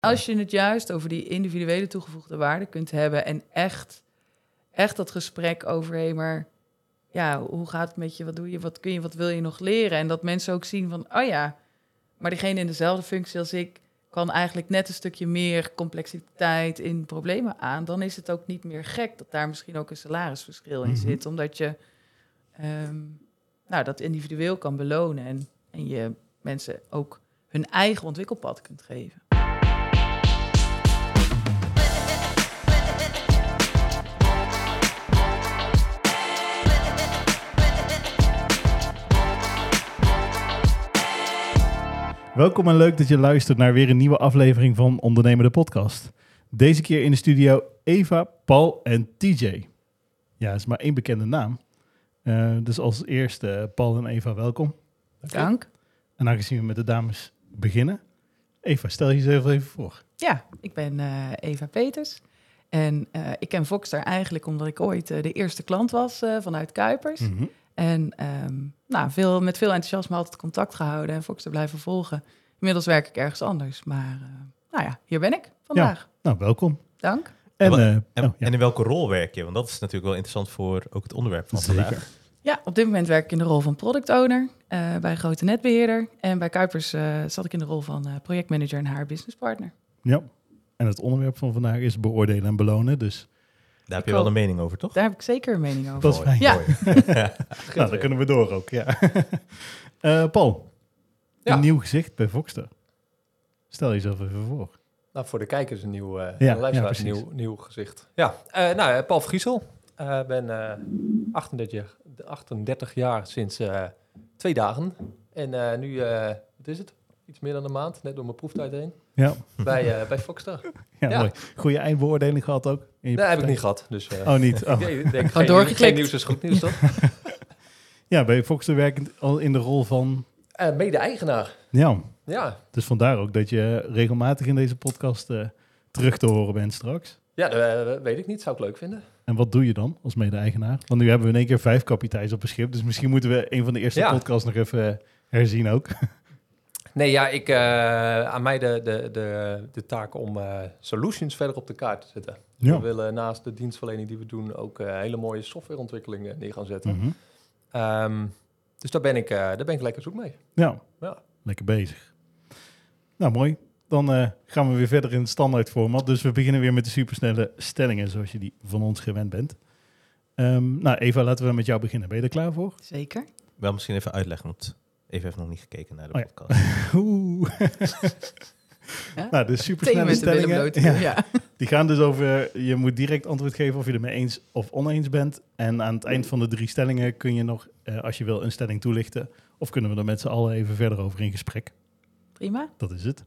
Als je het juist over die individuele toegevoegde waarde kunt hebben en echt, echt dat gesprek over, hé, maar ja, hoe gaat het met je? Wat doe je? Wat kun je? Wat wil je nog leren? En dat mensen ook zien van, oh ja, maar diegene in dezelfde functie als ik kan eigenlijk net een stukje meer complexiteit in problemen aan. Dan is het ook niet meer gek dat daar misschien ook een salarisverschil in Mhm. zit, omdat je ehm, nou, dat individueel kan belonen en, en je mensen ook hun eigen ontwikkelpad kunt geven. Welkom en leuk dat je luistert naar weer een nieuwe aflevering van Ondernemer de Podcast. Deze keer in de studio Eva, Paul en TJ. Ja, is maar één bekende naam. Eh, dus als eerste Paul en Eva, welkom. Dank. En aangezien we met de dames beginnen, Eva, stel jezelf even voor. Ja, ik ben eh, Eva Peters. En eh, ik ken Voxter eigenlijk omdat ik ooit de eerste klant was vanuit Kuipers. Mhm. En ehm, nou, veel, met veel enthousiasme altijd contact gehouden en Voxter blijven volgen. Inmiddels werk ik ergens anders, maar eh, nou ja, hier ben ik vandaag. Nou, welkom. Dank. En, eh, En, oh, ja, en in welke rol werk je? Want dat is natuurlijk wel interessant voor ook het onderwerp van vandaag. zeker. Ja, op dit moment werk ik in de rol van product owner eh, bij een grote netbeheerder. En bij Kuipers eh, zat ik in de rol van eh, projectmanager en haar businesspartner. Ja. En het onderwerp van vandaag is beoordelen en belonen. Dus Daar heb Ik je wel een mening over, toch? Daar heb ik zeker een mening over. dat is fijn. Ja. mooi. Nou, dan kunnen we door ook, ja. Eh, Paul, Ja. een nieuw gezicht bij Voxter. Stel jezelf even voor. Nou, voor de kijkers een nieuw, eh Ja, luisteraars nieuw, nieuw gezicht. Ja, eh, nou, eh, Paul Vriesel. Ik ben eh 38, jaar, 38 jaar sinds eh, twee dagen. En eh, nu, eh, wat is het? Iets meer dan een maand, net door mijn proeftijd heen. Ja, bij, eh bij Foxstar. ja, Ja. mooi. Goede eindbeoordeling gehad ook? Nee, heb ik niet gehad. Dus eh, Oh, niet? Oh. ik denk, geen, Gewoon nieuws- doorgeklikt. geen nieuws is goed nieuws, toch? Ja, bij Foxter werkend al in de rol van... Eh, Mede-eigenaar. Ja, Ja, dus vandaar ook dat je regelmatig in deze podcast eh, terug te horen bent straks. ja dat weet ik niet. Zou ik leuk vinden. En wat doe je dan als mede-eigenaar? Want nu hebben we in één keer vijf kapiteins op een schip. Dus misschien moeten we een van de eerste Ja. podcasts nog even herzien ook. Nee, ja, ik, eh, aan mij de, de, de, de taak om eh, solutions verder op de kaart te zetten. Ja. We willen naast de dienstverlening die we doen ook eh, hele mooie softwareontwikkelingen neer gaan zetten. Mhm. Ehm, dus daar ben, ik, eh, daar ben ik lekker zoek mee. Ja. Ja. lekker bezig. Nou, mooi. Dan eh, gaan we weer verder in het standaard format. Dus we beginnen weer met de supersnelle stellingen, zoals je die van ons gewend bent. Ehm, nou, Eva, laten we met jou beginnen. Ben je er klaar voor? Zeker. Wel misschien even uitleggen, want even heeft nog niet gekeken naar de Oh ja. podcast. Oeh. Ja? nou, de supersnelle de stellingen. ja, Ja. die gaan dus over, je moet direct antwoord geven of je het mee eens of oneens bent. En aan het eind van de drie stellingen kun je nog, eh, als je wil, een stelling toelichten. Of kunnen we er met z'n allen even verder over in gesprek. Prima. Dat is het.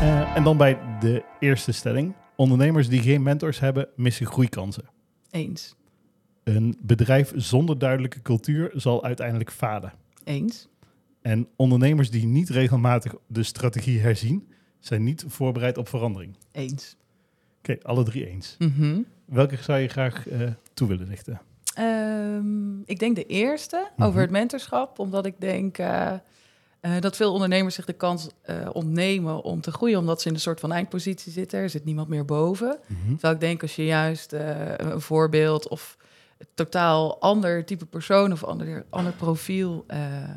Eh, en dan bij de eerste stelling. Ondernemers die geen mentors hebben, missen groeikansen. Eens. Een bedrijf zonder duidelijke cultuur zal uiteindelijk falen. Eens. En ondernemers die niet regelmatig de strategie herzien, zijn niet voorbereid op verandering. Eens. Oké, alle drie eens. Mhm. Welke zou je graag eh, toe willen lichten? Ehm, ik denk de eerste Mhm. over het mentorschap, omdat ik denk eh, eh, dat veel ondernemers zich de kans ontnemen om te groeien, omdat ze in een soort van eindpositie zitten. Er zit niemand meer boven. Terwijl ik denk als je juist een voorbeeld of totaal ander type persoon of ander, ander profiel eh,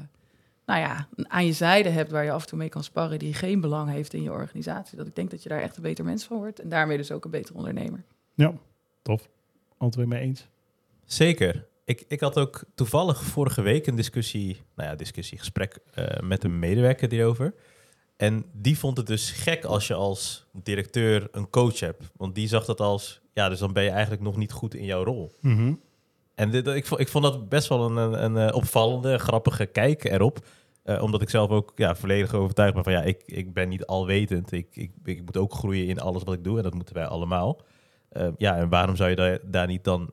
nou ja, aan je zijde hebt waar je af en toe mee kan sparren, die geen belang heeft in je organisatie. Dat ik denk dat je daar echt een beter mens van wordt en daarmee dus ook een beter ondernemer. Ja, tof. Twee mee eens. Zeker. Ik, ik had ook toevallig vorige week een discussie, nou ja, discussie, gesprek eh, met een medewerker hierover. En die vond het dus gek als je als directeur een coach hebt. Want die zag dat als, ja, dus dan ben je eigenlijk nog niet goed in jouw rol. Mhm. En dit, ik, vond, ik vond dat best wel een, een, een, eh, opvallende, grappige kijk erop. Eh, omdat ik zelf ook ja, volledig overtuigd ben van ja, ik, ik ben niet alwetend. Ik, ik, ik moet ook groeien in alles wat ik doe en dat moeten wij allemaal. Eh, ja, en waarom zou je daar, daar niet dan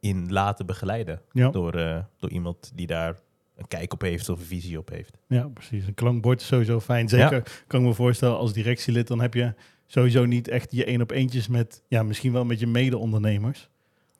in laten begeleiden? Ja. Door, door iemand die daar een kijk op heeft of een visie op heeft. Ja, precies. Een klankbord is sowieso fijn. Zeker kan ik me voorstellen als directielid, dan heb je sowieso niet echt je één op eentjes met, ja, misschien wel met je mede-ondernemers.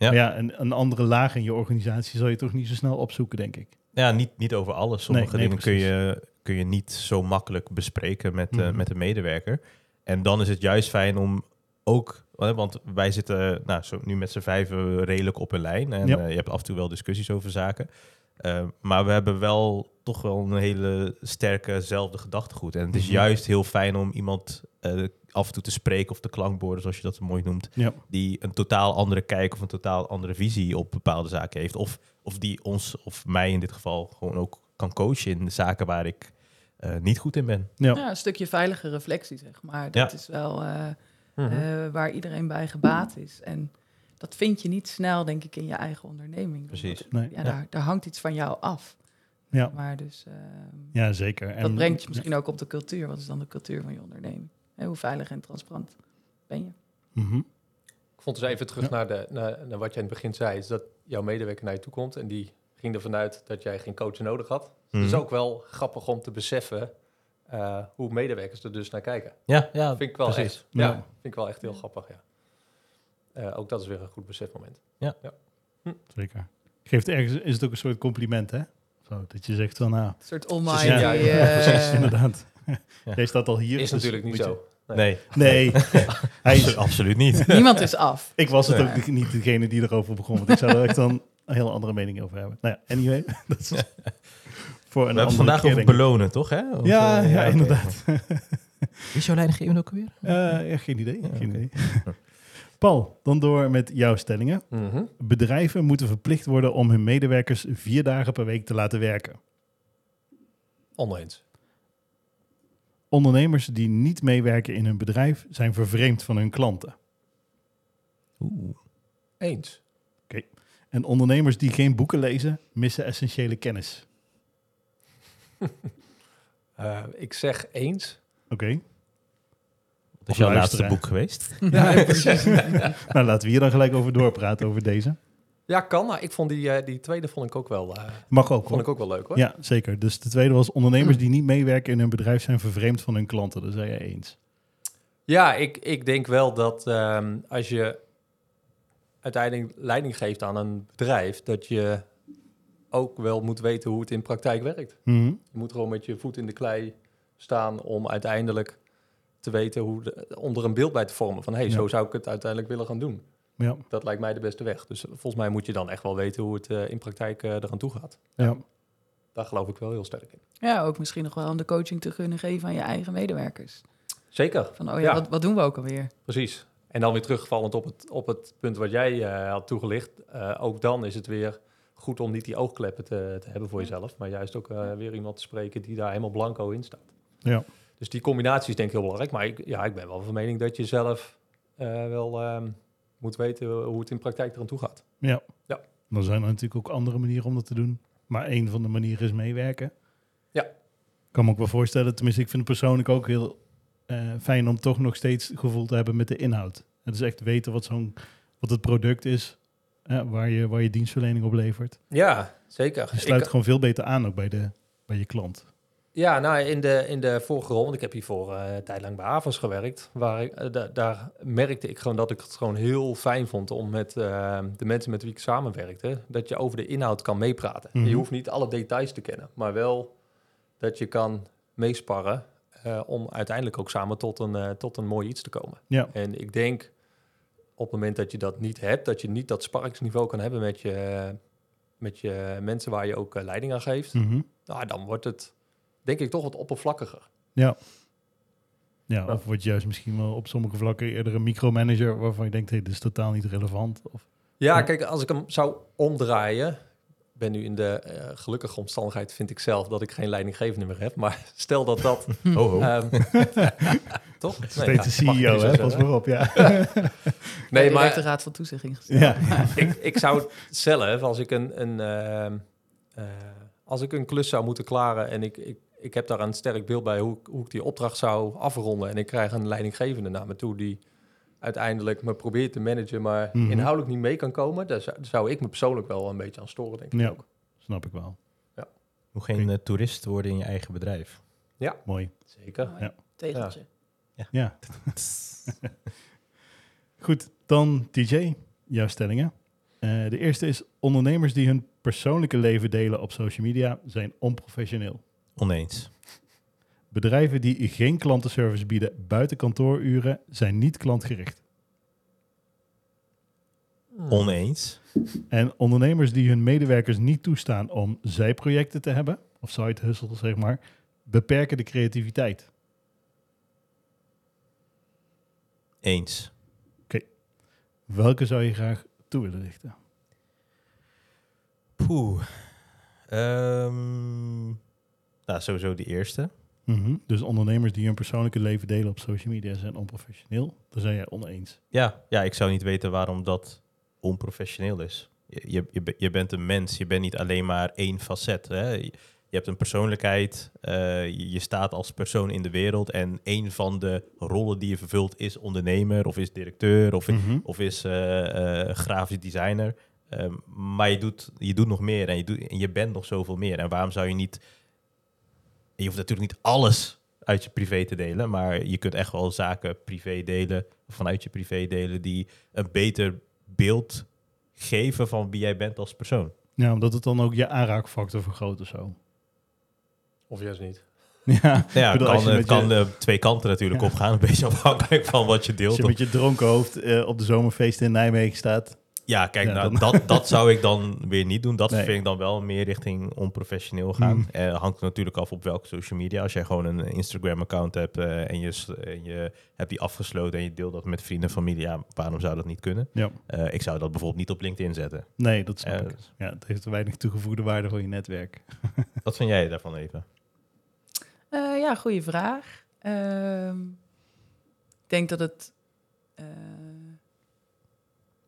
Ja. Maar ja, een, een andere laag in je organisatie zal je toch niet zo snel opzoeken, denk ik. ja, niet, niet over alles. Sommige Nee, nee, dingen kun je, kun je niet zo makkelijk bespreken met, eh, Mhm. met de medewerker. En dan is het juist fijn om ook... hè, Want wij zitten nou, zo nu met z'n vijven redelijk op een lijn. En Ja. eh, je hebt af en toe wel discussies over zaken. Eh, maar we hebben wel toch wel een hele sterke zelfde gedachtegoed. En het is Mhm. juist heel fijn om iemand eh, af en toe te spreken of te klankborden, zoals je dat zo mooi noemt Ja. die een totaal andere kijk of een totaal andere visie op bepaalde zaken heeft. Of, of die ons, of mij in dit geval, gewoon ook kan coachen in de zaken waar ik eh, niet goed in ben. Ja. Ja, een stukje veilige reflectie, zeg maar. Dat Ja. is wel eh, Mhm. eh, waar iedereen bij gebaat is. En dat vind je niet snel, denk ik, in je eigen onderneming. Precies. Nee. Ja, Daar, daar hangt iets van jou af. Ja. Maar dus, eh, ja, zeker. En, dat brengt je misschien ook op de cultuur. Wat is dan de cultuur van je onderneming? Hoe veilig en transparant ben je? Mhm. Ik vond dus even terug Ja. naar, de, naar, naar wat je in het begin zei. Is dat jouw medewerker naar je toe komt en die ging ervan uit dat jij geen coach nodig had. Het is Mhm. ook wel grappig om te beseffen eh, hoe medewerkers er dus naar kijken. Ja, ja Dat vind ik wel precies. echt. Ja, Ja. vind ik wel echt heel grappig, ja. Eh, ook dat is weer een goed besefmoment. Zeker. Geeft ergens, is het ook een soort compliment, hè? Zo, dat je zegt van, nou, Een soort almighty... Ja, ja, eh, precies, inderdaad. Ja. Jij staat al hier. Is dus natuurlijk niet zo. Nee, Nee, hij is, absoluut niet. Niemand is af. ik was het Nee. ook niet degene die erover begon, want ik zou er echt dan een hele andere mening over hebben. Nou ja, anyway. dat is voor een We hebben vandaag keer, over belonen, toch? Hè? Of, Ja, eh, ja, oké. inderdaad. Wie is jouw leidinggevende ook alweer? Eh, ja, geen idee. Ja, geen idee. Paul, dan door met jouw stellingen. Mhm. Bedrijven moeten verplicht worden om hun medewerkers vier dagen per week te laten werken. Oneens. Ondernemers die niet meewerken in hun bedrijf zijn vervreemd van hun klanten. Oeh. Eens. En ondernemers die geen boeken lezen, missen essentiële kennis. Eh, ik zeg eens. Oké, Wat is Of jouw laatste boek geweest? Ja, precies. nou laten we hier dan gelijk over doorpraten over deze. Ja, kan. Maar ik vond die, eh, die tweede vond ik ook wel, eh, Mag ook vond hoor. ik ook wel leuk hoor. Ja, zeker. Dus de tweede was ondernemers die niet meewerken in hun bedrijf zijn vervreemd van hun klanten. Dat zei jij eens. Ja, ik, ik denk wel dat ehm, als je uiteindelijk leiding geeft aan een bedrijf, dat je ook wel moet weten hoe het in praktijk werkt. Mhm. Je moet gewoon met je voet in de klei staan om uiteindelijk te weten hoe de, om er een beeld bij te vormen van hey, Ja. zo zou ik het uiteindelijk willen gaan doen. Ja, Dat lijkt mij de beste weg. Dus volgens mij moet je dan echt wel weten hoe het eh, in praktijk eh eraan toe gaat. ja. Daar geloof ik wel heel sterk in. Ja, ook misschien nog wel om de coaching te kunnen geven aan je eigen medewerkers. Zeker. Van, oh ja, Ja. Wat, wat doen we ook alweer? Precies. En dan weer terugvallend op het, op het punt wat jij eh, had toegelicht. eh, ook dan is het weer goed om niet die oogkleppen te, te hebben voor jezelf. Maar juist ook eh, weer iemand te spreken die daar helemaal blanco in staat. Ja. Dus die combinatie is denk ik heel belangrijk. Maar ik, ja, ik ben wel van mening dat je zelf eh, wel ehm, moet weten hoe het in praktijk eraan toe gaat. ja. Ja. Dan zijn er natuurlijk ook andere manieren om dat te doen. Maar één van de manieren is meewerken. Ja. Ik kan me ook wel voorstellen, tenminste ik vind het persoonlijk ook heel eh, fijn om toch nog steeds gevoel te hebben met de inhoud. Het is echt weten wat, zo'n, wat het product is, eh, waar, je, waar je dienstverlening op levert. Ja, zeker. Je sluit gewoon veel beter aan ook bij, de, bij je klant. Ja, nou, in de, in de vorige rol, want ik heb hiervoor eh een tijd lang bij Avos gewerkt, waar ik, eh, da- daar merkte ik gewoon dat ik het gewoon heel fijn vond om met eh, de mensen met wie ik samenwerkte, dat je over de inhoud kan meepraten. Mhm. Je hoeft niet alle details te kennen, maar wel dat je kan meesparren om uiteindelijk ook samen tot een, tot een mooi iets te komen. Ja. En ik denk op het moment dat je dat niet hebt, dat je niet dat sparringsniveau kan hebben met je, met je mensen waar je ook leiding aan geeft, Mhm. nou, dan wordt het denk ik toch wat oppervlakkiger. Ja. Ja, of word je juist misschien wel op sommige vlakken eerder een micromanager waarvan je denkt, hé, dit is totaal niet relevant. Of, Ja, Ja. kijk, als ik hem zou omdraaien. Ben nu in de eh, gelukkige omstandigheid, vind ik zelf, dat ik geen leidinggevende meer heb. Maar stel dat dat. Oh, oh. ehm, toch? Nee, steeds de ja, mag ik CEO, hè? Pas maar op, ja. Nee, de maar raad van toezicht ingesteld. ja. ik, ik zou zelf, als ik een, een, ehm, eh, als ik een klus zou moeten klaren en ik, ik, ik heb daar een sterk beeld bij hoe, ik- hoe ik die opdracht zou afronden en ik krijg een leidinggevende naar me toe die uiteindelijk me probeert te managen, maar Mhm. inhoudelijk niet mee kan komen, daar zou, daar zou ik me persoonlijk wel een beetje aan storen, denk ik Ja. ook. Snap ik wel. Moet geen eh, toerist worden in je eigen bedrijf. Mooi. Zeker. Mooi. Ja. Tegeltje. Ja. Goed, dan TJ, jouw stellingen. Eh, de eerste is ondernemers die hun persoonlijke leven delen op social media zijn onprofessioneel. Oneens. Bedrijven die geen klantenservice bieden buiten kantooruren zijn niet klantgericht. Oneens. En ondernemers die hun medewerkers niet toestaan om zijprojecten te hebben, of side hustle zeg maar, beperken de creativiteit. Eens. Welke zou je graag toe willen lichten? Poeh. Ehm, nou, sowieso die eerste. Mhm. Dus ondernemers die hun persoonlijke leven delen op social media zijn onprofessioneel. Daar zijn jij oneens. Ja, ja, ik zou niet weten waarom dat onprofessioneel is. Je, je, je, be- je bent een mens, je bent niet alleen maar één facet. Hè? Je, je hebt een persoonlijkheid, eh, je, je staat als persoon in de wereld en een van de rollen die je vervult is ondernemer of is directeur of, Mhm. of is eh, eh, grafisch designer. Ehm, maar je doet, je doet nog meer en je, doet, en je bent nog zoveel meer. En waarom zou je niet... Je hoeft natuurlijk niet alles uit je privé te delen, maar je kunt echt wel zaken privé delen, vanuit je privé delen, die een beter beeld geven van wie jij bent als persoon. Ja, omdat het dan ook je aanraakfactor vergroot of zo. Of juist niet. Ja, Ja, bedoel, het als kan, het kan je- eh, twee kanten natuurlijk Ja. opgaan, een beetje afhankelijk van wat je als deelt. je met je dronken hoofd eh, op de zomerfeesten in Nijmegen staat. Ja, kijk, Ja, nou, dan- dat, dat zou ik dan weer niet doen. Dat Nee. vind ik dan wel meer richting onprofessioneel gaan. Mm. Eh, hangt natuurlijk af op welke social media. Als jij gewoon een Instagram-account hebt eh, en, je, en je hebt die afgesloten en je deelt dat met vrienden en familie, ja, waarom zou dat niet kunnen? Ja. Eh, ik zou dat bijvoorbeeld niet op LinkedIn zetten. Nee, dat snap ik. Ja, het heeft weinig toegevoegde waarde voor je netwerk. wat vind jij daarvan even? Eh, ja, goede vraag. Ehm, ik denk dat het.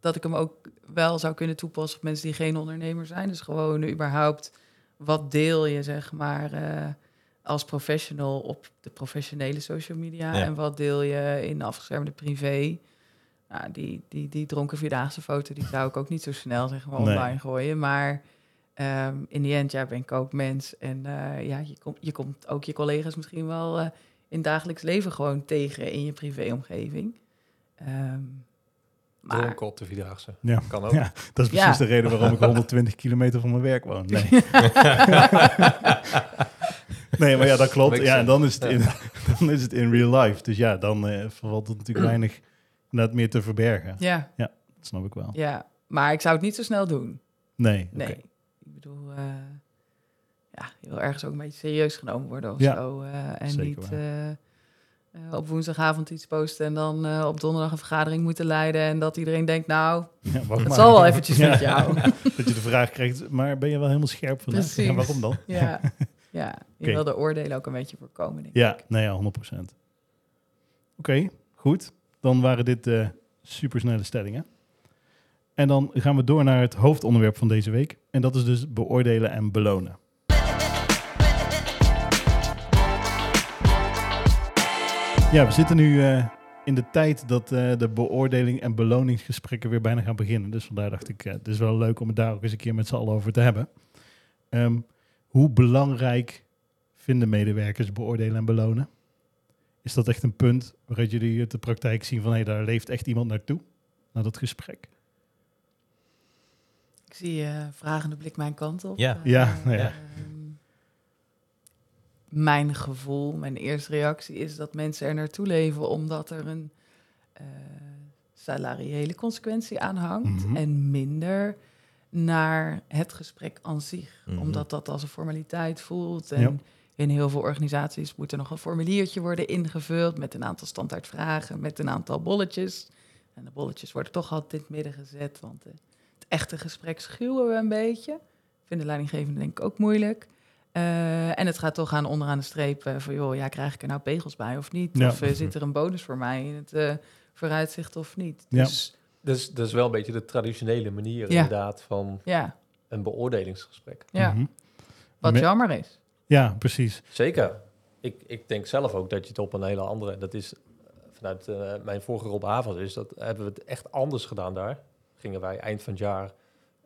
Dat ik hem ook wel zou kunnen toepassen op mensen die geen ondernemer zijn. Dus gewoon überhaupt, wat deel je, zeg maar, eh, als professional op de professionele social media? Ja. En wat deel je in de afgeschermde privé? Nou, die, die, die dronken vierdaagse foto, die zou ik ook niet zo snel zeg maar, Nee. online gooien. Maar ehm, in die end, ja, ben ik ook mens. En eh, ja, je, komt je komt ook je collega's misschien wel eh, in het dagelijks leven gewoon tegen in je privéomgeving. Ehm maar Dronken op de Vierdaagse. Ja. Kan ook. Ja, dat is precies Ja. de reden waarom ik 120 kilometer van mijn werk woon. Nee, nee maar ja, dat klopt. Ja, en dan is, het Ja. in, dan is het in real life. Dus ja, dan eh valt het natuurlijk weinig net meer te verbergen. ja, Dat snap ik wel. ja, maar ik zou het niet zo snel doen. Nee, Nee. Ik bedoel, eh, ja, je wil ergens ook een beetje serieus genomen worden of Ja, zo. eh, en zeker niet eh, op woensdagavond iets posten en dan eh, op donderdag een vergadering moeten leiden. En dat iedereen denkt, nou, Ja, het zal wel eventjes Ja. met jou. Dat je de vraag krijgt, maar ben je wel helemaal scherp vandaag? Precies. Ja, waarom dan? Ja, ja. je wil de oordelen ook een beetje voorkomen, denk Ja, ik. nee, ja, 100%. Oké, goed. Dan waren dit eh supersnelle stellingen. En dan gaan we door naar het hoofdonderwerp van deze week. En dat is dus beoordelen en belonen. Ja, we zitten nu eh, in de tijd dat eh, de beoordeling en beloningsgesprekken weer bijna gaan beginnen. Dus vandaar dacht ik, eh, het is wel leuk om het daar ook eens een keer met z'n allen over te hebben. Ehm, hoe belangrijk vinden medewerkers beoordelen en belonen? Is dat echt een punt waaruit jullie uit de praktijk zien van hé, daar leeft echt iemand naartoe? Naar dat gesprek? Ik zie eh vragende blik mijn kant op. Ja. Ja, nou ja. Mijn gevoel, mijn eerste reactie is dat mensen er naartoe leven omdat er een eh, salariële consequentie aan hangt. Mhm. En minder naar het gesprek aan zich. Mhm. Omdat dat als een formaliteit voelt. En Ja. in heel veel organisaties moet er nog een formuliertje worden ingevuld met een aantal standaardvragen, met een aantal bolletjes. En de bolletjes worden toch altijd in het midden gezet, want eh, het echte gesprek schuwen we een beetje. Vinden leidinggevenden denk ik ook moeilijk. Eh, en het gaat toch aan onderaan de streep eh, van, joh, ja, krijg ik er nou pegels bij of niet? Ja. Of eh, zit er een bonus voor mij in het eh, vooruitzicht of niet? Ja. Dus Dus dat is wel een beetje de traditionele manier Ja. inderdaad van ja, een beoordelingsgesprek. ja. Mhm. wat Me- jammer is. Ja, precies. Zeker. Ik, ik denk zelf ook dat je het op een hele andere... Dat is vanuit eh, mijn vorige Rob Havens is dat hebben we het echt anders gedaan daar. Gingen wij eind van het jaar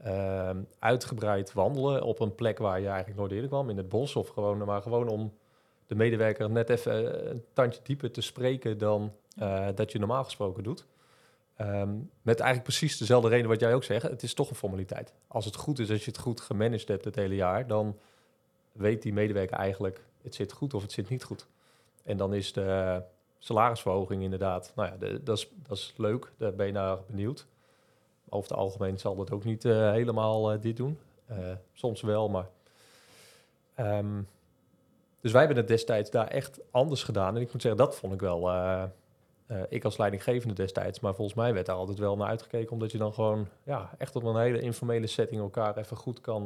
ehm, uitgebreid wandelen op een plek waar je eigenlijk nooit eerder kwam, in het bos of gewoon, maar gewoon om de medewerker net even eh, een tandje dieper te spreken dan eh, dat je normaal gesproken doet. Ehm, met eigenlijk precies dezelfde reden wat jij ook zegt. Het is toch een formaliteit. Als het goed is, als je het goed gemanaged hebt het hele jaar, dan weet die medewerker eigenlijk, het zit goed of het zit niet goed. En dan is de salarisverhoging inderdaad, nou ja, dat, is, dat is leuk, daar ben je naar benieuwd. Over het algemeen zal dat ook niet eh, helemaal eh, dit doen. Eh, soms wel, maar... ehm, dus wij hebben het destijds daar echt anders gedaan. En ik moet zeggen, dat vond ik wel... ik als leidinggevende destijds, maar volgens mij werd daar altijd wel naar uitgekeken, omdat je dan gewoon ja, echt op een hele informele setting elkaar even goed kan,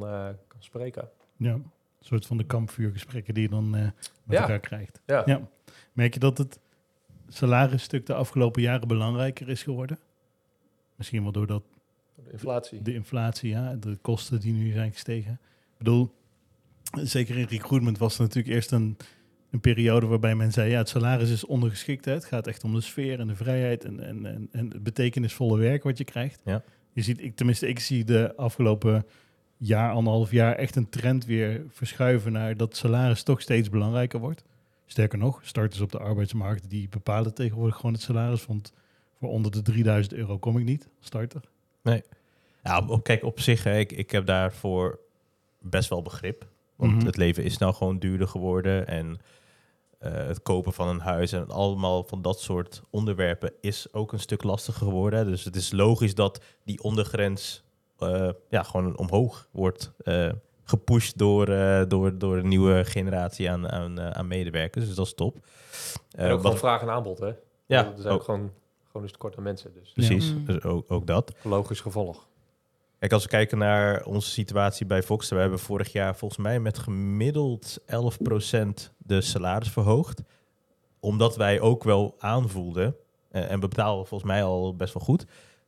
kan spreken. Ja, een soort van de kampvuurgesprekken die je dan met Ja. elkaar krijgt. Ja. Ja. Merk je dat het salarisstuk de afgelopen jaren belangrijker is geworden? Misschien wel doordat De inflatie. de inflatie, ja, de kosten die nu zijn gestegen. Ik bedoel, zeker in recruitment was er natuurlijk eerst een, een periode waarbij men zei, ja, het salaris is ondergeschikt. Hè. Het gaat echt om de sfeer en de vrijheid en, en, en, en het betekenisvolle werk wat je krijgt. Ja. Je ziet, ik, tenminste, ik zie de afgelopen jaar, anderhalf jaar echt een trend weer verschuiven naar dat salaris toch steeds belangrijker wordt. Sterker nog, starters op de arbeidsmarkt die bepalen tegenwoordig gewoon het salaris. Want voor onder de 3000 euro kom ik niet, starter. Ja, op- op, kijk, op zich, hè, ik, ik heb daarvoor best wel begrip. Want Mhm. het leven is nou gewoon duurder geworden. En eh, het kopen van een huis en allemaal van dat soort onderwerpen is ook een stuk lastiger geworden. Dus het is logisch dat die ondergrens eh, ja, gewoon omhoog wordt eh, gepusht door, eh, door, door een nieuwe generatie aan, aan, eh, aan medewerkers. Dus dat is top. Eh, en ook wat- gewoon vraag en aanbod, hè? ja, Er zijn ook ook, gewoon, gewoon een tekort aan mensen, dus precies. Ja. Dus ook, ook dat. logisch gevolg. Kijk, als we kijken naar onze situatie bij Voxter, we hebben vorig jaar volgens mij met gemiddeld 11% de salaris verhoogd. Omdat wij ook wel aanvoelden, eh, en we betalen volgens mij al best wel goed,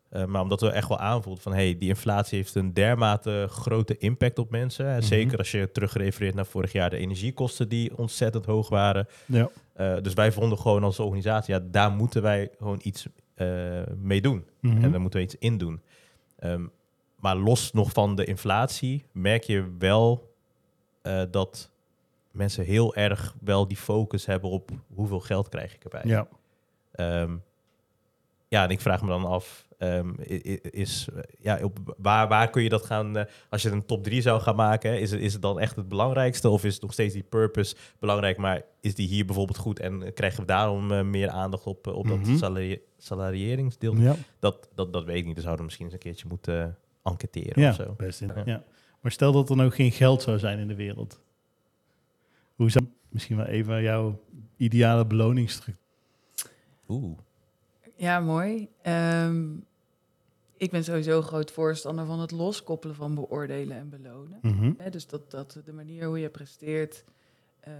eh, maar omdat we echt wel aanvoelden van hey, die inflatie heeft een dermate grote impact op mensen. En Mhm. Zeker als je terugrefereert naar vorig jaar de energiekosten die ontzettend hoog waren. Ja. Eh, dus wij vonden gewoon als organisatie, ja, daar moeten wij gewoon iets eh, mee doen. Mhm. En daar moeten we iets in doen. Ehm, maar los nog van de inflatie merk je wel eh, dat mensen heel erg wel die focus hebben op hoeveel geld krijg ik erbij. ja. Ehm, ja, en ik vraag me dan af, ehm, is, ja, op, waar, waar kun je dat gaan, eh, als je een top 3 zou gaan maken, is, het, is het dan echt het belangrijkste of is het nog steeds die purpose belangrijk, maar is die hier bijvoorbeeld goed en krijgen we daarom eh, meer aandacht op, eh, op Mhm. dat salari salarieringsdeel? Ja, Dat, dat, dat weet ik niet. Dan zouden we misschien eens een keertje moeten enquêteren ja of zo. best. In, Ja. ja. Maar stel dat er nou geen geld zou zijn in de wereld. Hoe zou misschien wel even jouw ideale beloningsstructuur? Oeh. Ja, mooi. Ehm, ik ben sowieso groot voorstander van het loskoppelen van beoordelen en belonen. Mhm. Dus dat, dat de manier hoe je presteert ehm,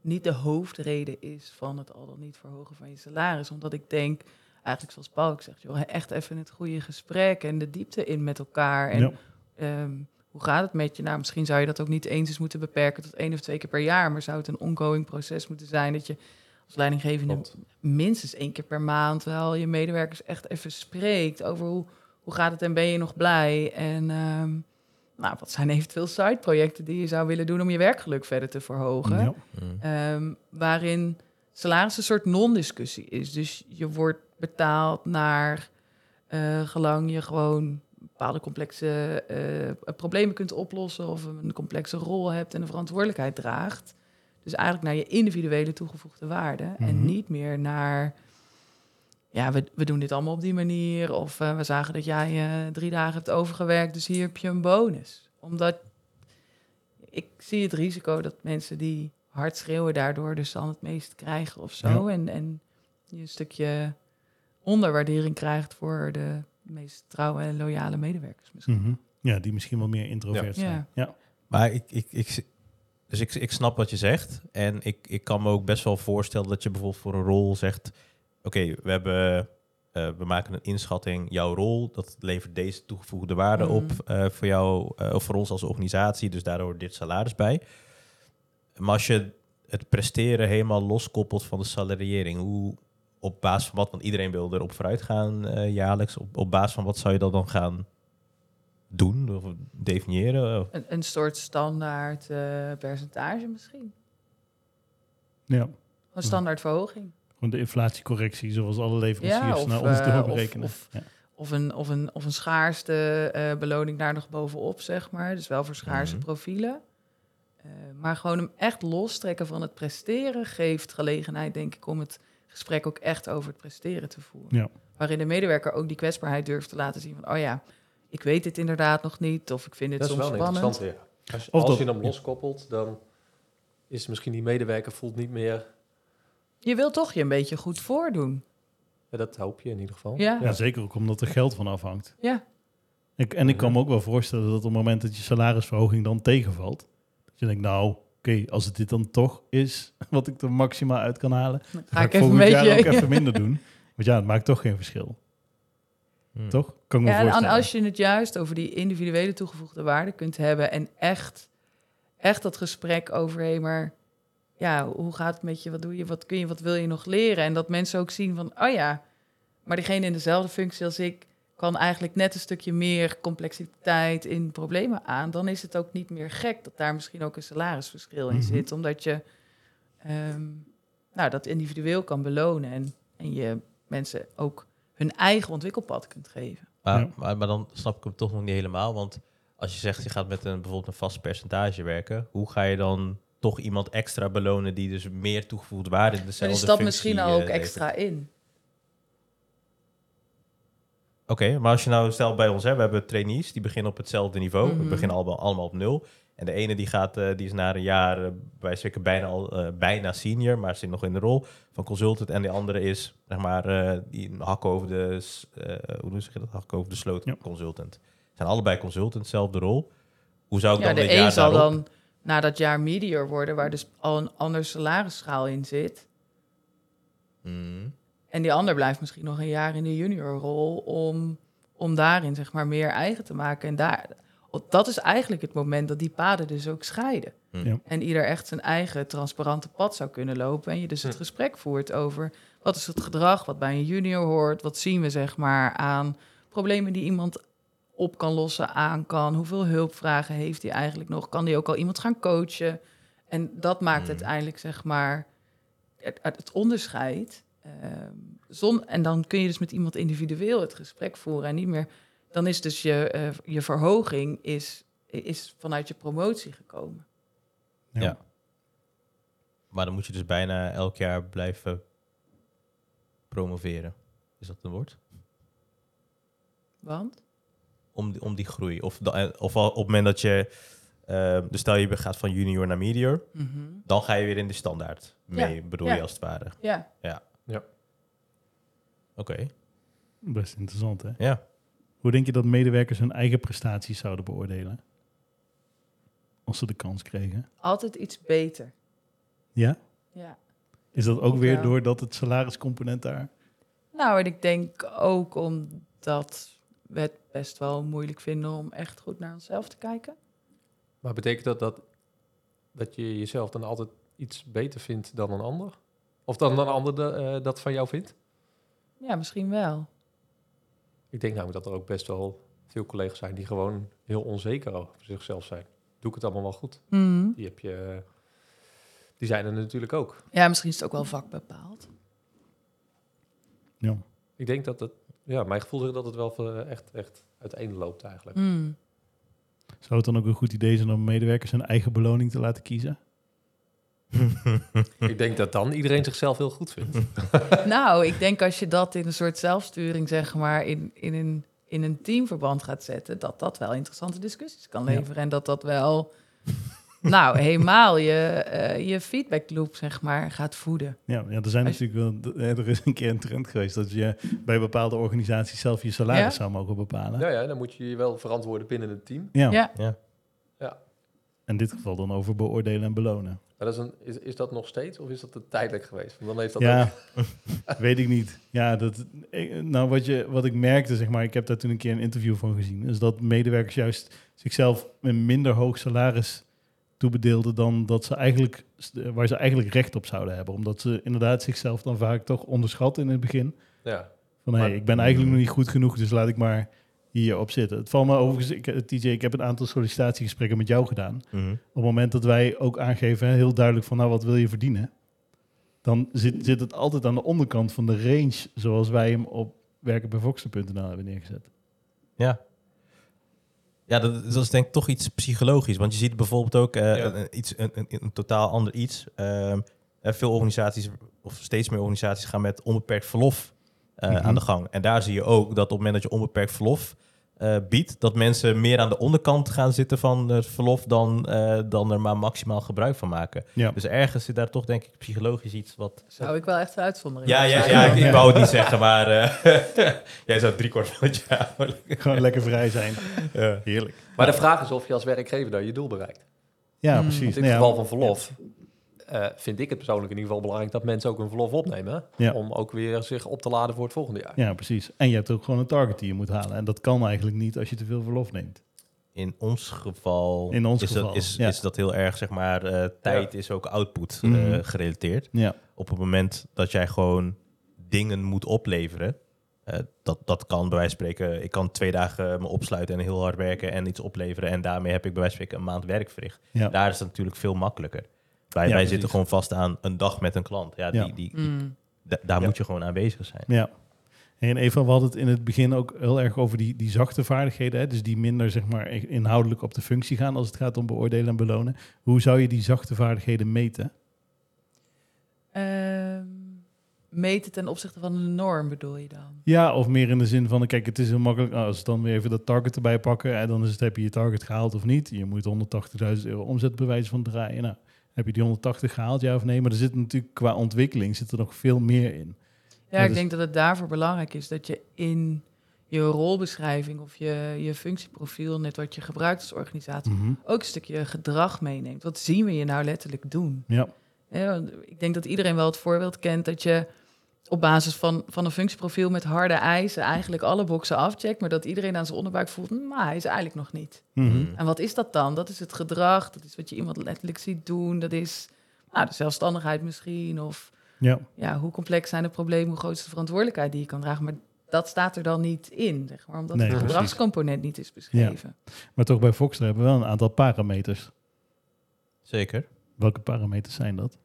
niet de hoofdreden is van het al dan niet verhogen van je salaris. Omdat ik denk, eigenlijk zoals Paul ook zegt, joh, echt even het goede gesprek en de diepte in met elkaar. En Ja. ehm, hoe gaat het met je? Nou, misschien zou je dat ook niet eens eens moeten beperken tot één of twee keer per jaar, maar zou het een ongoing proces moeten zijn dat je als leidinggevende Klopt. minstens één keer per maand wel je medewerkers echt even spreekt over hoe, hoe gaat het en ben je nog blij? En ehm, nou, wat zijn eventueel sideprojecten die je zou willen doen om je werkgeluk verder te verhogen? Ja. Mm. Ehm, waarin salaris een soort non-discussie is. Dus je wordt betaald naar eh, gelang je gewoon bepaalde complexe eh, problemen kunt oplossen of een complexe rol hebt en een verantwoordelijkheid draagt. Dus eigenlijk naar je individuele toegevoegde waarde Mhm. en niet meer naar, ja, we, we doen dit allemaal op die manier of eh, we zagen dat jij eh, drie dagen hebt overgewerkt, dus hier heb je een bonus. Omdat ik zie het risico dat mensen die hard schreeuwen daardoor dus dan het meest krijgen of zo. En, en je een stukje onderwaardering krijgt voor de meest trouwe en loyale medewerkers misschien. Mhm. ja, die misschien wel meer introvert Ja. zijn. Ja. Ja. Maar ik, ik, ik, dus ik, ik snap wat je zegt. En ik, ik kan me ook best wel voorstellen dat je bijvoorbeeld voor een rol zegt... Oké, we hebben... eh, we maken een inschatting, jouw rol, dat levert deze toegevoegde waarde Mhm. op eh, voor jou, eh, of voor ons als organisatie, dus daardoor dit salaris bij. Maar als je het presteren helemaal loskoppelt van de salariering, hoe op basis van wat, want iedereen wil erop vooruit gaan jaarlijks, op, op basis van wat zou je dat dan gaan doen of definiëren? Of- Een, een soort standaard eh, percentage misschien. ja. Een standaard verhoging. Gewoon de inflatiecorrectie, zoals alle leveranciers Ja, of, naar ons doorberekenen. of- Ja. Of een, of een, of een schaarste eh, beloning daar nog bovenop, zeg maar. Dus wel voor schaarse Mhm. profielen. Eh, maar gewoon hem echt lostrekken van het presteren geeft gelegenheid, denk ik, om het gesprek ook echt over het presteren te voeren. Ja. Waarin de medewerker ook die kwetsbaarheid durft te laten zien van, oh ja, ik weet dit inderdaad nog niet, of ik vind dit Dat is soms wel spannend. interessant weer. Als, Of als dat- je hem loskoppelt, dan is misschien die medewerker voelt niet meer... Je wilt toch je een beetje goed voordoen. Ja, dat hoop je in ieder geval. Ja, Ja, zeker ook omdat er geld van afhangt. ja. Ik, en ik kan me ook wel voorstellen dat op het moment dat je salarisverhoging dan tegenvalt, dat je denkt, nou, oké, als het dit dan toch is wat ik er maximaal uit kan halen, Dan ga ga ik ik even een volgend jaar beetje... ook even minder doen. Want ja, het maakt toch geen verschil. Hmm. Toch? Kan ik me Ja, en voorstellen. als je het juist over die individuele toegevoegde waarde kunt hebben en echt, echt dat gesprek over, hé, maar ja, hoe gaat het met je? Wat doe je? Wat kun je? Wat wil je nog leren? En dat mensen ook zien van, oh ja, maar diegene in dezelfde functie als ik kan eigenlijk net een stukje meer complexiteit in problemen aan. Dan is het ook niet meer gek dat daar misschien ook een salarisverschil in Mhm. zit, omdat je ehm, nou, dat individueel kan belonen en, en je mensen ook hun eigen ontwikkelpad kunt geven. Maar, Ja. maar, maar dan snap ik hem toch nog niet helemaal. Want als je zegt, je gaat met een, bijvoorbeeld een vast percentage werken, hoe ga je dan toch iemand extra belonen die dus meer toegevoegde waarde in dezelfde is dat functie, misschien eh, al ook levert? extra in. Oké, maar als je nou stel bij ons, hè, we hebben trainees die beginnen op hetzelfde niveau. We Mhm. beginnen allemaal, allemaal op nul. En de ene die gaat, eh, die is na een jaar, eh, bij zeker bijna al eh, bijna senior, maar zit nog in de rol van consultant. En de andere is, zeg maar, eh, die een hak over de, eh, hoe zeg je dat, hak over de sloot Ja. consultant. Zijn allebei consultant, zelfde rol. Hoe zou ik Ja, dan de dit jaar een zal daarop- dan na dat jaar medior worden, waar dus al een ander salarisschaal in zit. Mhm. En die ander blijft misschien nog een jaar in de juniorrol om, om daarin zeg maar meer eigen te maken. En daar, dat is eigenlijk het moment dat die paden dus ook scheiden. Hm. Ja. En ieder echt zijn eigen transparante pad zou kunnen lopen. En je dus het Hm. gesprek voert over wat is het gedrag wat bij een junior hoort. Wat zien we zeg maar aan problemen die iemand op kan lossen, aan kan. Hoeveel hulpvragen heeft hij eigenlijk nog? Kan hij ook al iemand gaan coachen? En dat maakt Hm. uiteindelijk zeg maar het, het onderscheid. Ehm, zon, en dan kun je dus met iemand individueel het gesprek voeren en niet meer. Dan is dus je, eh, je verhoging is, is vanuit je promotie gekomen. Ja. Ja. Maar dan moet je dus bijna elk jaar blijven promoveren. Is dat een woord? Want? Om, die- om die groei. Of, eh, of al op het moment dat je... eh, dus stel je gaat van junior naar medior. Mhm. Dan ga je weer in de standaard mee, bedoel ja. je als het ware. Ja, Oké, Best interessant, hè? ja. Hoe denk je dat medewerkers hun eigen prestaties zouden beoordelen? Als ze de kans kregen. altijd iets beter. Ja? Ja. Is dat ook Of weer wel. doordat het salariscomponent daar... Nou, en ik denk ook omdat we het best wel moeilijk vinden om echt goed naar onszelf te kijken. Maar betekent dat, dat dat je jezelf dan altijd iets beter vindt dan een ander? Of dan een ander de- eh, dat van jou vindt? Ja, misschien wel. Ik denk namelijk dat er ook best wel veel collega's zijn die gewoon heel onzeker over zichzelf zijn. Doe ik het allemaal wel goed? Mhm. Die heb je... eh, Die zijn er natuurlijk ook. Ja, misschien is het ook wel vakbepaald. Ja. Ik denk dat het... Ja, mijn gevoel zegt dat het wel eh, echt, echt uiteenloopt eigenlijk. Mm. Zou het dan ook een goed idee zijn om medewerkers hun eigen beloning te laten kiezen? Ik denk dat dan iedereen zichzelf heel goed vindt. nou, ik denk als je dat in een soort zelfsturing, zeg maar, in, in, een, in een teamverband gaat zetten, dat dat wel interessante discussies kan Ja. leveren. En dat dat wel, nou, helemaal je, eh, je feedback loop, zeg maar, gaat voeden. Ja, ja er zijn Als natuurlijk wel... Er is een keer een trend geweest dat je bij bepaalde organisaties zelf je salaris Ja? zou mogen bepalen. Nou ja, dan moet je je wel verantwoorden binnen het team. Ja. Ja. In dit geval dan over beoordelen en belonen. Maar dat is, een, is, is dat nog steeds of is dat tijdelijk geweest? Want dan heeft dat Ja, ook- weet ik niet. Ja, dat, nou wat, je, wat ik merkte, zeg maar, ik heb daar toen een keer een interview van gezien, is dat medewerkers juist zichzelf een minder hoog salaris toebedeelden dan dat ze eigenlijk, waar ze eigenlijk recht op zouden hebben. Omdat ze inderdaad zichzelf dan vaak toch onderschatten in het begin. ja. Van, hé, Maar- ik ben eigenlijk nog niet goed genoeg, dus laat ik maar hierop zitten. Het valt me overigens, ik, eh, TJ, ik heb een aantal sollicitatiegesprekken met jou gedaan. Mhm. Op het moment dat wij ook aangeven, hè, heel duidelijk van, nou, wat wil je verdienen? dan zit, zit het altijd aan de onderkant van de range zoals wij hem op werkenbijvoxen.nl hebben neergezet. Ja. Ja, dat, dat is denk ik toch iets psychologisch. Want je ziet bijvoorbeeld ook eh, Ja. een, iets, een, een, een totaal ander iets. Ehm, eh, veel organisaties, of steeds meer organisaties, gaan met onbeperkt verlof eh, Mhm. aan de gang. En daar zie je ook dat op het moment dat je onbeperkt verlof eh, biedt, dat mensen meer aan de onderkant gaan zitten van het verlof dan, eh, dan er maar maximaal gebruik van maken. Ja. Dus ergens zit daar toch denk ik psychologisch iets wat... Zou ik wel echt een uitzondering Ja, ja, ja, ik, ik wou het niet zeggen, maar eh, jij zou driekwart van het jaar... Gewoon lekker vrij zijn. Ja. Heerlijk. Maar de vraag is of je als werkgever daar je doel bereikt. Ja, Mm. precies. Want in Nou het ja, geval van verlof eh, vind ik het persoonlijk in ieder geval belangrijk dat mensen ook een verlof opnemen. Ja. Om ook weer zich op te laden voor het volgende jaar. Ja, precies. En je hebt ook gewoon een target die je moet halen. En dat kan eigenlijk niet als je te veel verlof neemt. In ons geval, In ons is, geval, dat, is, ja. is dat heel erg, zeg maar, eh, tijd is ook output eh, Mhm. gerelateerd. Ja, Op het moment dat jij gewoon dingen moet opleveren, dat, dat kan bij wijze van spreken, ik kan twee dagen me opsluiten en heel hard werken en iets opleveren en daarmee heb ik bij wijze van spreken een maand werk verricht. ja. Daar is het natuurlijk veel makkelijker. Wij, Ja, wij zitten gewoon vast aan een dag met een klant. Ja, Ja. Die, die, Mm. da- daar Ja. moet je gewoon aanwezig zijn. Ja. En Eva, we hadden het in het begin ook heel erg over die, die zachte vaardigheden. Hè? Dus die minder zeg maar, inhoudelijk op de functie gaan als het gaat om beoordelen en belonen. Hoe zou je die zachte vaardigheden meten? Ehm, meten ten opzichte van een norm bedoel je dan? Ja, of meer in de zin van, kijk, het is heel makkelijk. nou, als we dan weer even dat target erbij pakken, en dan is het, heb je je target gehaald of niet? Je moet 180.000 euro omzet bewijzen van draaien. Nou, heb je die 180 gehaald, ja of nee? Maar er zit natuurlijk qua ontwikkeling zit er nog veel meer in. Ja, Ja, ik dus- denk dat het daarvoor belangrijk is dat je in je rolbeschrijving of je, je functieprofiel, net wat je gebruikt als organisatie, Mhm. ook een stukje gedrag meeneemt. Wat zien we je nou letterlijk doen? Ja, want ik denk dat iedereen wel het voorbeeld kent dat je op basis van, van een functieprofiel met harde eisen eigenlijk alle boxen afcheckt, maar dat iedereen aan zijn onderbuik voelt, maar hij is eigenlijk nog niet. Mhm. Mm. En wat is dat dan? Dat is het gedrag, dat is wat je iemand letterlijk ziet doen, dat is nou, de zelfstandigheid misschien, of ja. ja, hoe complex zijn de problemen, hoe groot is de verantwoordelijkheid die je kan dragen. Maar dat staat er dan niet in, zeg maar, omdat Nee, het gedragscomponent niet is beschreven. Maar toch bij Foxter hebben we wel een aantal parameters. Zeker. Welke parameters zijn dat?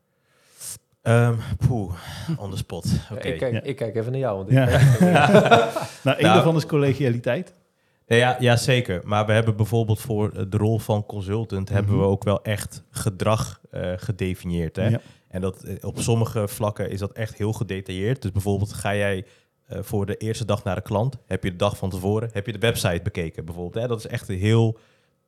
Ehm poeh, on the spot. Oké. ik, kijk, Ja. ik kijk even naar jou. Want Ja. ik, Nou, een Nou- daarvan is collegialiteit. Ja, ja, zeker. Maar we hebben bijvoorbeeld voor de rol van consultant... hebben we Mhm. ook wel echt gedrag eh, gedefinieerd. Hè? Ja. En dat, eh, op sommige vlakken is dat echt heel gedetailleerd. Dus bijvoorbeeld ga jij eh, voor de eerste dag naar de klant... heb je de dag van tevoren, heb je de website bekeken bijvoorbeeld. Hè? Dat is echt heel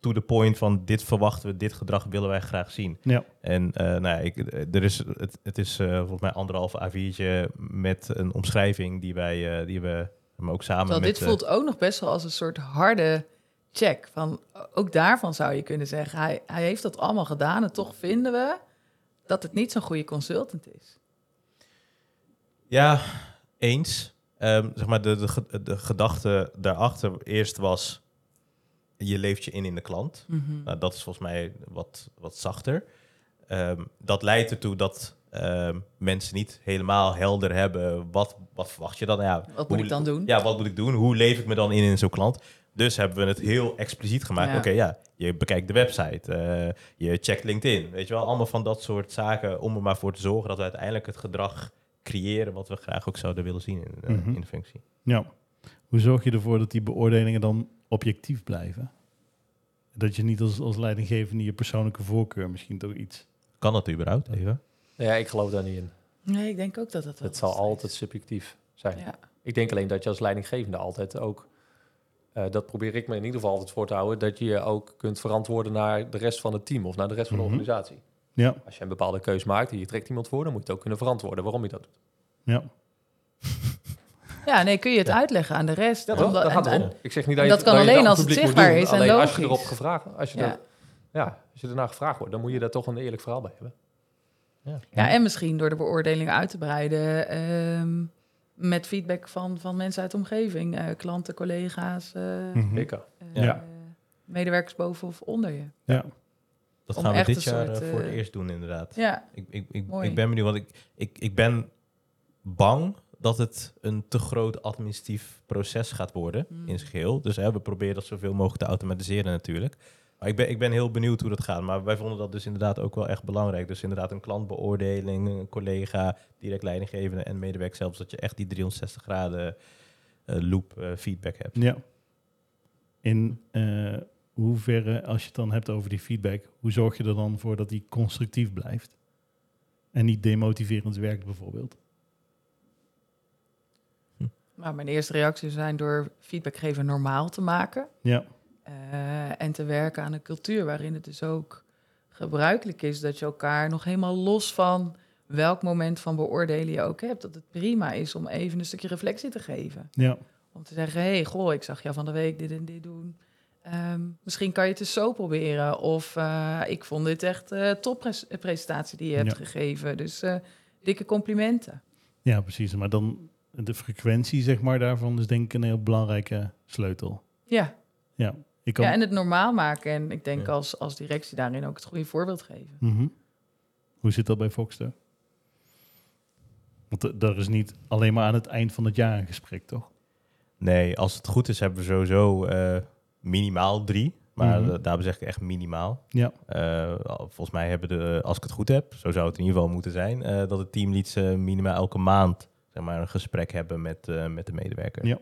to the point van... dit verwachten we, dit gedrag willen wij graag zien. Ja. En eh, nou, ja, ik, eh, er is, het, het is eh, volgens mij anderhalf A4'tje met een omschrijving... die, wij, eh, die we maar ook samen Terwijl met... dit voelt ook nog best wel als een soort harde check. Van, ook daarvan zou je kunnen zeggen, hij, hij heeft dat allemaal gedaan en toch vinden we dat het niet zo'n goede consultant is. Ja, eens. Ehm, zeg maar, de, de, de gedachte daarachter eerst was... je leeft je in in de klant. Mhm. Nou, dat is volgens mij wat, wat zachter. Ehm, dat leidt ertoe dat ehm, mensen niet helemaal helder hebben... wat, wat verwacht je dan? Ja, Wat moet ik dan doen? Ja, wat moet ik doen? Hoe leef ik me dan in in zo'n klant? Dus hebben we het heel expliciet gemaakt. Ja. Oké, ja, je bekijkt de website, eh, je checkt LinkedIn. Weet je wel, allemaal van dat soort zaken om er maar voor te zorgen dat we uiteindelijk het gedrag creëren wat we graag ook zouden willen zien in, eh, Mhm. in de functie. Ja. Hoe zorg je ervoor dat die beoordelingen dan objectief blijven? Dat je niet als, als leidinggevende je persoonlijke voorkeur misschien toch iets... Kan dat überhaupt even? ja, ik geloof daar niet in. Nee, ik denk ook dat het wel Het zal altijd subjectief zijn. Ja. Ik denk alleen dat je als leidinggevende altijd ook, eh, dat probeer ik me in ieder geval altijd voor te houden, dat je je ook kunt verantwoorden naar de rest van het team of naar de rest van de Mhm. organisatie. Ja, Als je een bepaalde keus maakt en je trekt iemand voor, dan moet je het ook kunnen verantwoorden waarom je dat doet. ja. Ja, nee, kun je het uitleggen aan de rest. Ja, Daar gaat en-. Ik zeg niet dat, dat je, kan je alleen als het zichtbaar doen. is en alleen als je erop gevraagd, als je, Ja. er, ja, als je ernaar gevraagd wordt, dan moet je daar toch een eerlijk verhaal bij hebben. Ja, en misschien door de beoordeling uit te breiden ehm, met feedback van, van mensen uit de omgeving, eh, klanten, collega's. Zeker. eh, Ja. medewerkers boven of onder je. ja. Dat Om gaan we dit jaar soort, voor het eerst doen inderdaad. Ja, Ik, ik, ik, Mooi. ik ben benieuwd, want ik, ik, ik ben bang dat het een te groot administratief proces gaat worden Mm. in zijn geheel. Dus hè, we proberen dat zoveel mogelijk te automatiseren natuurlijk. Maar ik ben, ik ben heel benieuwd hoe dat gaat. Maar wij vonden dat dus inderdaad ook wel echt belangrijk. Dus inderdaad een klantbeoordeling, een collega, direct leidinggevende en medewerker zelfs. Dat je echt die 360 graden eh, loop eh, feedback hebt. Ja. In eh, hoeverre, als je het dan hebt over die feedback, hoe zorg je er dan voor dat die constructief blijft? En niet demotiverend werkt bijvoorbeeld. Nou, mijn eerste reactie zijn door feedback geven normaal te maken. Ja, Eh, en te werken aan een cultuur waarin het dus ook gebruikelijk is dat je elkaar nog helemaal los van welk moment van beoordelen je ook hebt, dat het prima is om even een stukje reflectie te geven. ja, Om te zeggen, hé, hey, goh, ik zag jou van de week dit en dit doen. Ehm, misschien kan je het eens zo proberen. Of eh, ik vond dit echt uh, toppresentatie die je hebt Ja. gegeven. Dus eh, dikke complimenten. ja, precies. Maar dan de frequentie, zeg maar, daarvan is denk ik een heel belangrijke sleutel. Ja. Ja, ik kan... ja, en het normaal maken. En ik denk Ja. als, als directie daarin ook het goede voorbeeld geven. Mhm. Hoe zit dat bij Foxter? Want er is niet alleen maar aan het eind van het jaar een gesprek, toch? Nee, als het goed is hebben we sowieso eh, minimaal drie. Maar eh, daarbij zeg ik echt minimaal. Ja. Eh, volgens mij hebben de, als ik het goed heb, zo zou het in ieder geval moeten zijn, eh, dat de teamleads eh, minimaal elke maand zeg maar, een gesprek hebben met, eh, met de medewerker. Ja.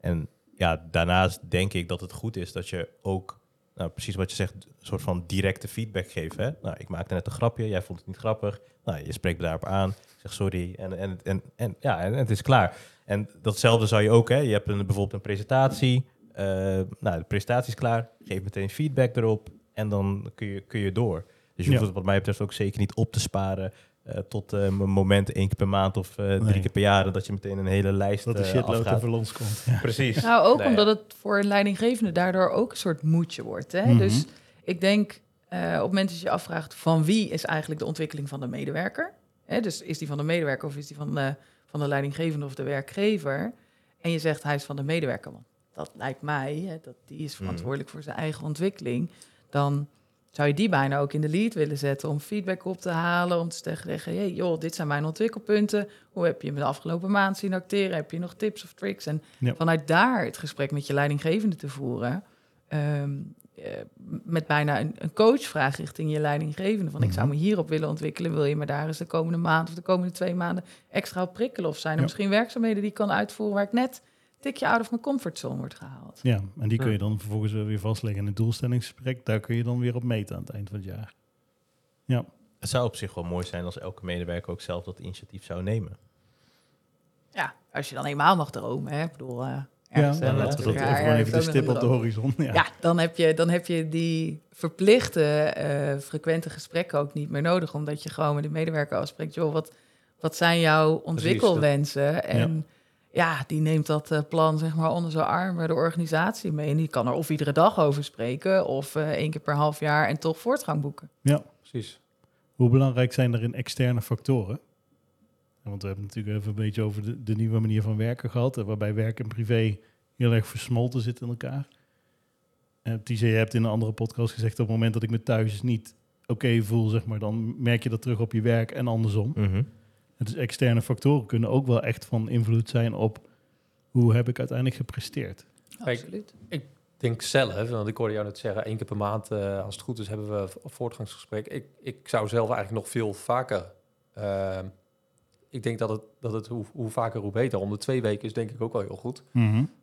En ja, daarnaast denk ik dat het goed is dat je ook, nou, precies wat je zegt, een soort van directe feedback geeft. Hè? Nou, ik maakte net een grapje, jij vond het niet grappig. Nou, je spreekt daarop aan, zeg sorry en, en, en, en, ja, en het is klaar. En datzelfde zou je ook, hè? je hebt een, bijvoorbeeld een presentatie, eh, nou, de presentatie is klaar, geef meteen feedback erop en dan kun je, kun je door. Dus je Ja. hoeft het wat mij betreft ook zeker niet op te sparen tot eh, een moment één keer per maand of eh, Nee. drie keer per jaar, dat je meteen een hele lijst Dat de eh, shitload afgaat. over komt. Ja. Precies. Nou, ook Nee. omdat het voor een leidinggevende daardoor ook een soort moedje wordt. Hè? Mhm. Dus ik denk, eh, op het moment dat je je afvraagt van wie is eigenlijk de ontwikkeling van de medewerker. Hè? Dus is die van de medewerker of is die van de, van de leidinggevende of de werkgever? En je zegt hij is van de medewerker, want dat lijkt mij, hè, dat die is verantwoordelijk voor zijn eigen ontwikkeling. Dan zou je die bijna ook in de lead willen zetten om feedback op te halen, om te zeggen, hey, joh, dit zijn mijn ontwikkelpunten. Hoe heb je me de afgelopen maand zien acteren? Heb je nog tips of tricks? En Ja. vanuit daar het gesprek met je leidinggevende te voeren. ehm, eh, met bijna een, een coachvraag richting je leidinggevende. Van ik zou me Mhm. hierop willen ontwikkelen. Wil je me daar eens de komende maand of de komende twee maanden extra op prikkelen? Of zijn er Ja. misschien werkzaamheden die ik kan uitvoeren waar ik net tikje out of mijn comfortzone word gehaald? Ja, en die kun je Ja. dan vervolgens weer vastleggen in het doelstellingsgesprek. Daar kun je dan weer op meten aan het eind van het jaar. Ja, Het zou op zich wel mooi zijn als elke medewerker ook zelf dat initiatief zou nemen. Ja, als je dan eenmaal mag dromen. Hè? Ik bedoel, eh, ja dan eh, laten we dat ja, even, de stip op de horizon. Ja. Ja, dan, heb je, dan heb je die verplichte, eh, frequente gesprekken ook niet meer nodig. Omdat je gewoon met de medewerker afspreekt, joh, wat, wat zijn jouw ontwikkelwensen? En ja. die neemt dat eh, plan zeg maar onder zijn arm bij de organisatie mee. En die kan er of iedere dag over spreken, of eh, één keer per half jaar en toch voortgang boeken. ja. Precies. Hoe belangrijk zijn er in externe factoren? Want we hebben het natuurlijk even een beetje over de, de nieuwe manier van werken gehad. eh, Waarbij werk en privé heel erg versmolten zitten in elkaar. En TJ, je hebt in een andere podcast gezegd... op het moment dat ik me thuis niet oké voel, zeg maar... dan merk je dat terug op je werk en andersom. Mhm. En Dus externe factoren kunnen ook wel echt van invloed zijn op... hoe heb ik uiteindelijk gepresteerd. Absoluut. Ik denk zelf, want ik hoorde jou net zeggen, één keer per maand, eh, als het goed is, hebben we een voortgangsgesprek. Ik, ik zou zelf eigenlijk nog veel vaker. eh, ik denk dat het, dat het hoe, hoe vaker, hoe beter. Om de twee weken is denk ik ook wel heel goed.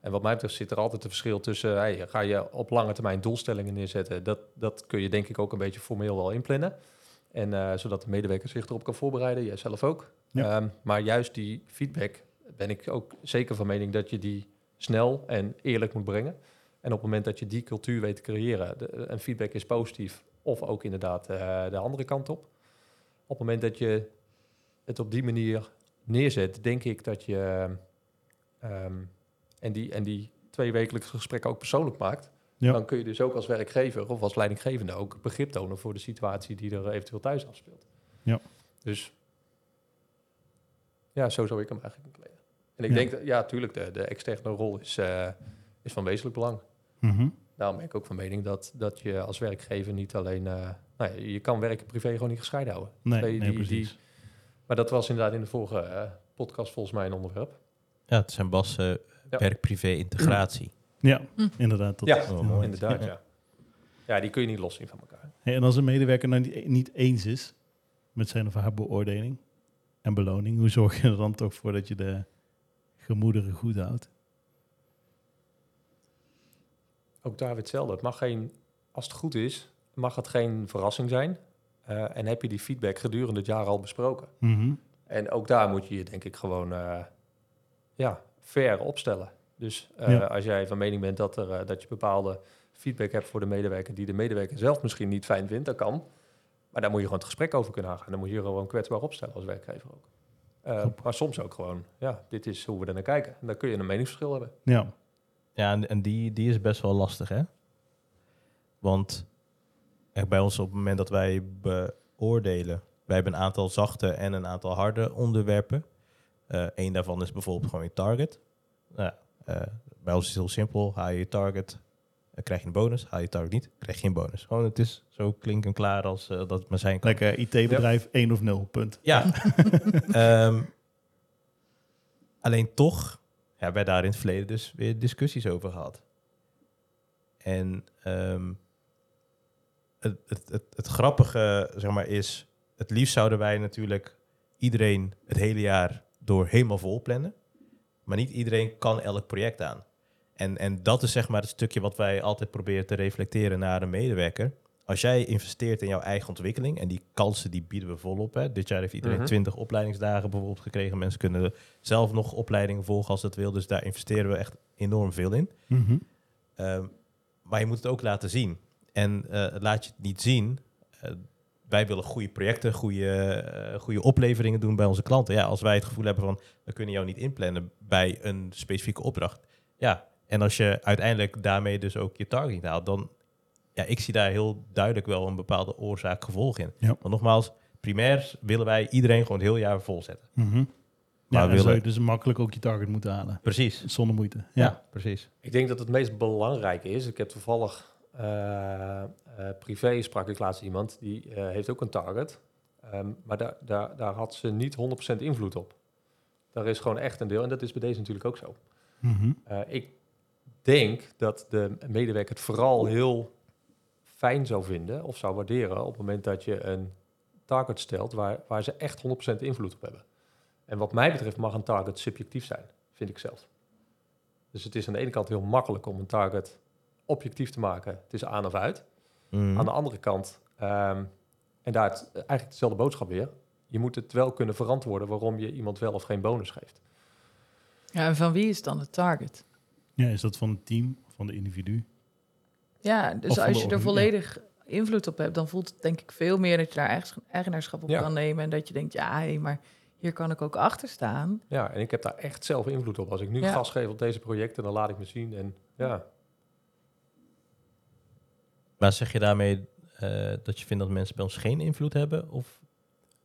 En wat mij betreft zit er altijd een verschil tussen, hey, ga je op lange termijn doelstellingen neerzetten. Dat, dat kun je denk ik ook een beetje formeel wel inplannen. En eh, zodat de medewerker zich erop kan voorbereiden, jij zelf ook. Ja. Ehm, maar juist die feedback ben ik ook zeker van mening dat je die snel en eerlijk moet brengen. En op het moment dat je die cultuur weet te creëren, de, en feedback is positief, of ook inderdaad eh, de andere kant op. Op het moment dat je het op die manier neerzet, denk ik dat je ehm, en, die, en die twee wekelijkse gesprekken ook persoonlijk maakt, Ja. dan kun je dus ook als werkgever of als leidinggevende ook begrip tonen voor de situatie die er eventueel thuis afspeelt. Ja. Dus ja, zo zou ik hem eigenlijk kleden. En ik Ja. denk, dat, ja, tuurlijk, de, de externe rol is, eh, is van wezenlijk belang. Mhm. Daarom ben ik ook van mening dat, dat je als werkgever niet alleen... eh, nou ja, je kan werk en privé gewoon niet gescheiden houden. Nee, Twee nee, die- precies. Maar dat was inderdaad in de vorige eh, podcast volgens mij een onderwerp. Ja, het zijn Bas Ja. werk-privé integratie. Ja, Hm. inderdaad. Dat Ja, is mooi. inderdaad. Ja. ja. Ja, die kun je niet loszien van elkaar. Hey, en als een medewerker nou niet, niet eens is met zijn of haar beoordeling en beloning, hoe zorg je er dan toch voor dat je de gemoederen goed houdt? Ook daar weer hetzelfde. Het mag geen, als het goed is, mag het geen verrassing zijn. Eh, en heb je die feedback gedurende het jaar al besproken. Mhm. En ook daar moet je je denk ik gewoon eh, ja, fair opstellen. Dus eh, Ja. als jij van mening bent dat, er, eh, dat je bepaalde feedback hebt voor de medewerker die de medewerker zelf misschien niet fijn vindt, dat kan. Maar daar moet je gewoon het gesprek over kunnen aangaan. Dan moet je je gewoon kwetsbaar opstellen als werkgever ook. Eh, maar soms ook gewoon, ja, dit is hoe we er naar kijken. En dan kun je een meningsverschil hebben. Ja, Ja, en, en die, die is best wel lastig, hè? Want echt bij ons op het moment dat wij beoordelen, wij hebben een aantal zachte en een aantal harde onderwerpen. Eén daarvan is bijvoorbeeld gewoon je target. Nou, ja, bij ons is het heel simpel. Haal je je target, eh, krijg je een bonus. Haal je je target niet, krijg je geen bonus. Gewoon, het is zo klink en klaar als eh, dat het maar zijn kan. lekker IT-bedrijf 1 of 0, punt. Ja. Ehm, alleen toch hebben wij daar in het verleden dus weer discussies over gehad. En ehm, het, het, het, het grappige zeg maar, is, het liefst zouden wij natuurlijk iedereen het hele jaar door helemaal vol plannen. Maar niet iedereen kan elk project aan. En, en dat is zeg maar het stukje wat wij altijd proberen te reflecteren naar een medewerker. Als jij investeert in jouw eigen ontwikkeling, en die kansen die bieden we volop. Hè. Dit jaar heeft iedereen Mhm. 20 opleidingsdagen bijvoorbeeld gekregen. Mensen kunnen zelf nog opleidingen volgen als dat wil. Dus daar investeren we echt enorm veel in. Mhm. Ehm, maar je moet het ook laten zien. En eh, laat je het niet zien. eh, wij willen goede projecten, goede, eh, goede opleveringen doen bij onze klanten. Ja, als wij het gevoel hebben van we kunnen jou niet inplannen bij een specifieke opdracht. Ja, en als je uiteindelijk daarmee dus ook je target niet haalt, dan ja, ik zie daar heel duidelijk wel een bepaalde oorzaak-gevolg in. Ja. Want nogmaals, primair willen wij iedereen gewoon het heel jaar volzetten. Mhm. Maar Ja, zou willen- je dus makkelijk ook je target moeten halen. Precies. Zonder moeite. Ja. Ja, precies. Ik denk dat het meest belangrijke is. Ik heb toevallig privé sprak ik laatst iemand die eh, heeft ook een target. Ehm, maar daar, daar, daar had ze niet 100% invloed op. Daar is gewoon echt een deel. En dat is bij deze natuurlijk ook zo. Mhm. Eh, ik denk dat de medewerker het vooral heel fijn zou vinden of zou waarderen op het moment dat je een target stelt waar, waar ze echt 100% invloed op hebben. En wat mij betreft mag een target subjectief zijn, vind ik zelf. Dus het is aan de ene kant heel makkelijk om een target objectief te maken. Het is aan of uit. Mhm. Aan de andere kant, ehm, en daar het, eigenlijk dezelfde boodschap weer. Je moet het wel kunnen verantwoorden waarom je iemand wel of geen bonus geeft. Ja, en van wie is dan de target? ja, is dat van het team, van de individu? Ja, dus als je er volledig invloed op hebt, dan voelt het denk ik veel meer dat je daar eigen- eigenaarschap op Ja. kan nemen. En dat je denkt, ja, hé, maar hier kan ik ook achter staan. Ja, en ik heb daar echt zelf invloed op. Als ik nu Ja. gas geef op deze projecten, dan laat ik me zien. En ja, Maar zeg je daarmee eh, dat je vindt dat mensen bij ons geen invloed hebben? Of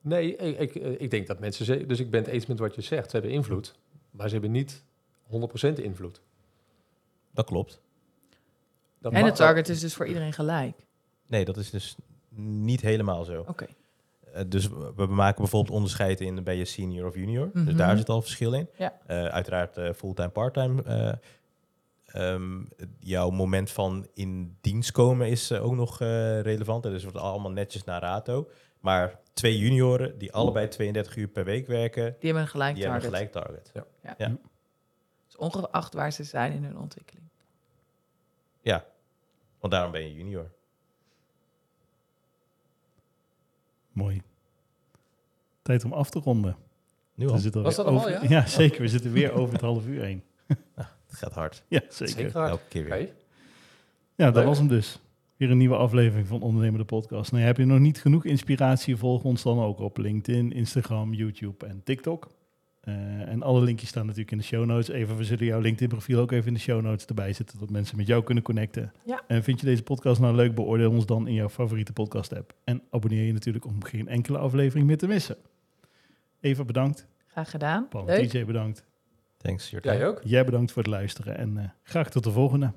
nee, ik, ik, eh, ik denk dat mensen... ze- Dus ik ben het eens met wat je zegt. Ze hebben invloed, maar ze hebben niet 100% invloed. dat klopt. Dat en de target is dus voor iedereen gelijk. Nee, dat is dus niet helemaal zo. Oké. Eh, dus we maken bijvoorbeeld onderscheid in ben je senior of junior. Dus Mhm. daar zit al verschil in. Ja. Eh, uiteraard eh, fulltime, parttime. Eh, ehm, jouw moment van in dienst komen is eh, ook nog eh, relevant. En dus wordt allemaal netjes naar rato. Maar twee junioren die allebei 32 uur per week werken, Die hebben een gelijk die target. hebben gelijk target. Dus ongeacht waar ze zijn in hun ontwikkeling. Ja, want daarom ben je junior. Mooi. Tijd om af te ronden. Nu We al. zitten Was dat al, over- ja? zeker. We zitten weer over het half uur heen. Het gaat hard. Ja, zeker. Zeker hard. Elke keer weer. Oké. Ja, dat Leuk. was hem dus. Weer een nieuwe aflevering van Ondernemer de Podcast. Nou, heb je nog niet genoeg inspiratie? Volg ons dan ook op LinkedIn, Instagram, YouTube en TikTok. Eh, en alle linkjes staan natuurlijk in de show notes. Even, we zullen jouw LinkedIn-profiel ook even in de show notes erbij zetten, dat mensen met jou kunnen connecten. Ja. En vind je deze podcast nou leuk, beoordeel ons dan in jouw favoriete podcast-app. En abonneer je natuurlijk om geen enkele aflevering meer te missen. Eva bedankt, Graag gedaan. Paul TJ bedankt. Thanks, Jij ook? Jij bedankt voor het luisteren en eh, graag tot de volgende.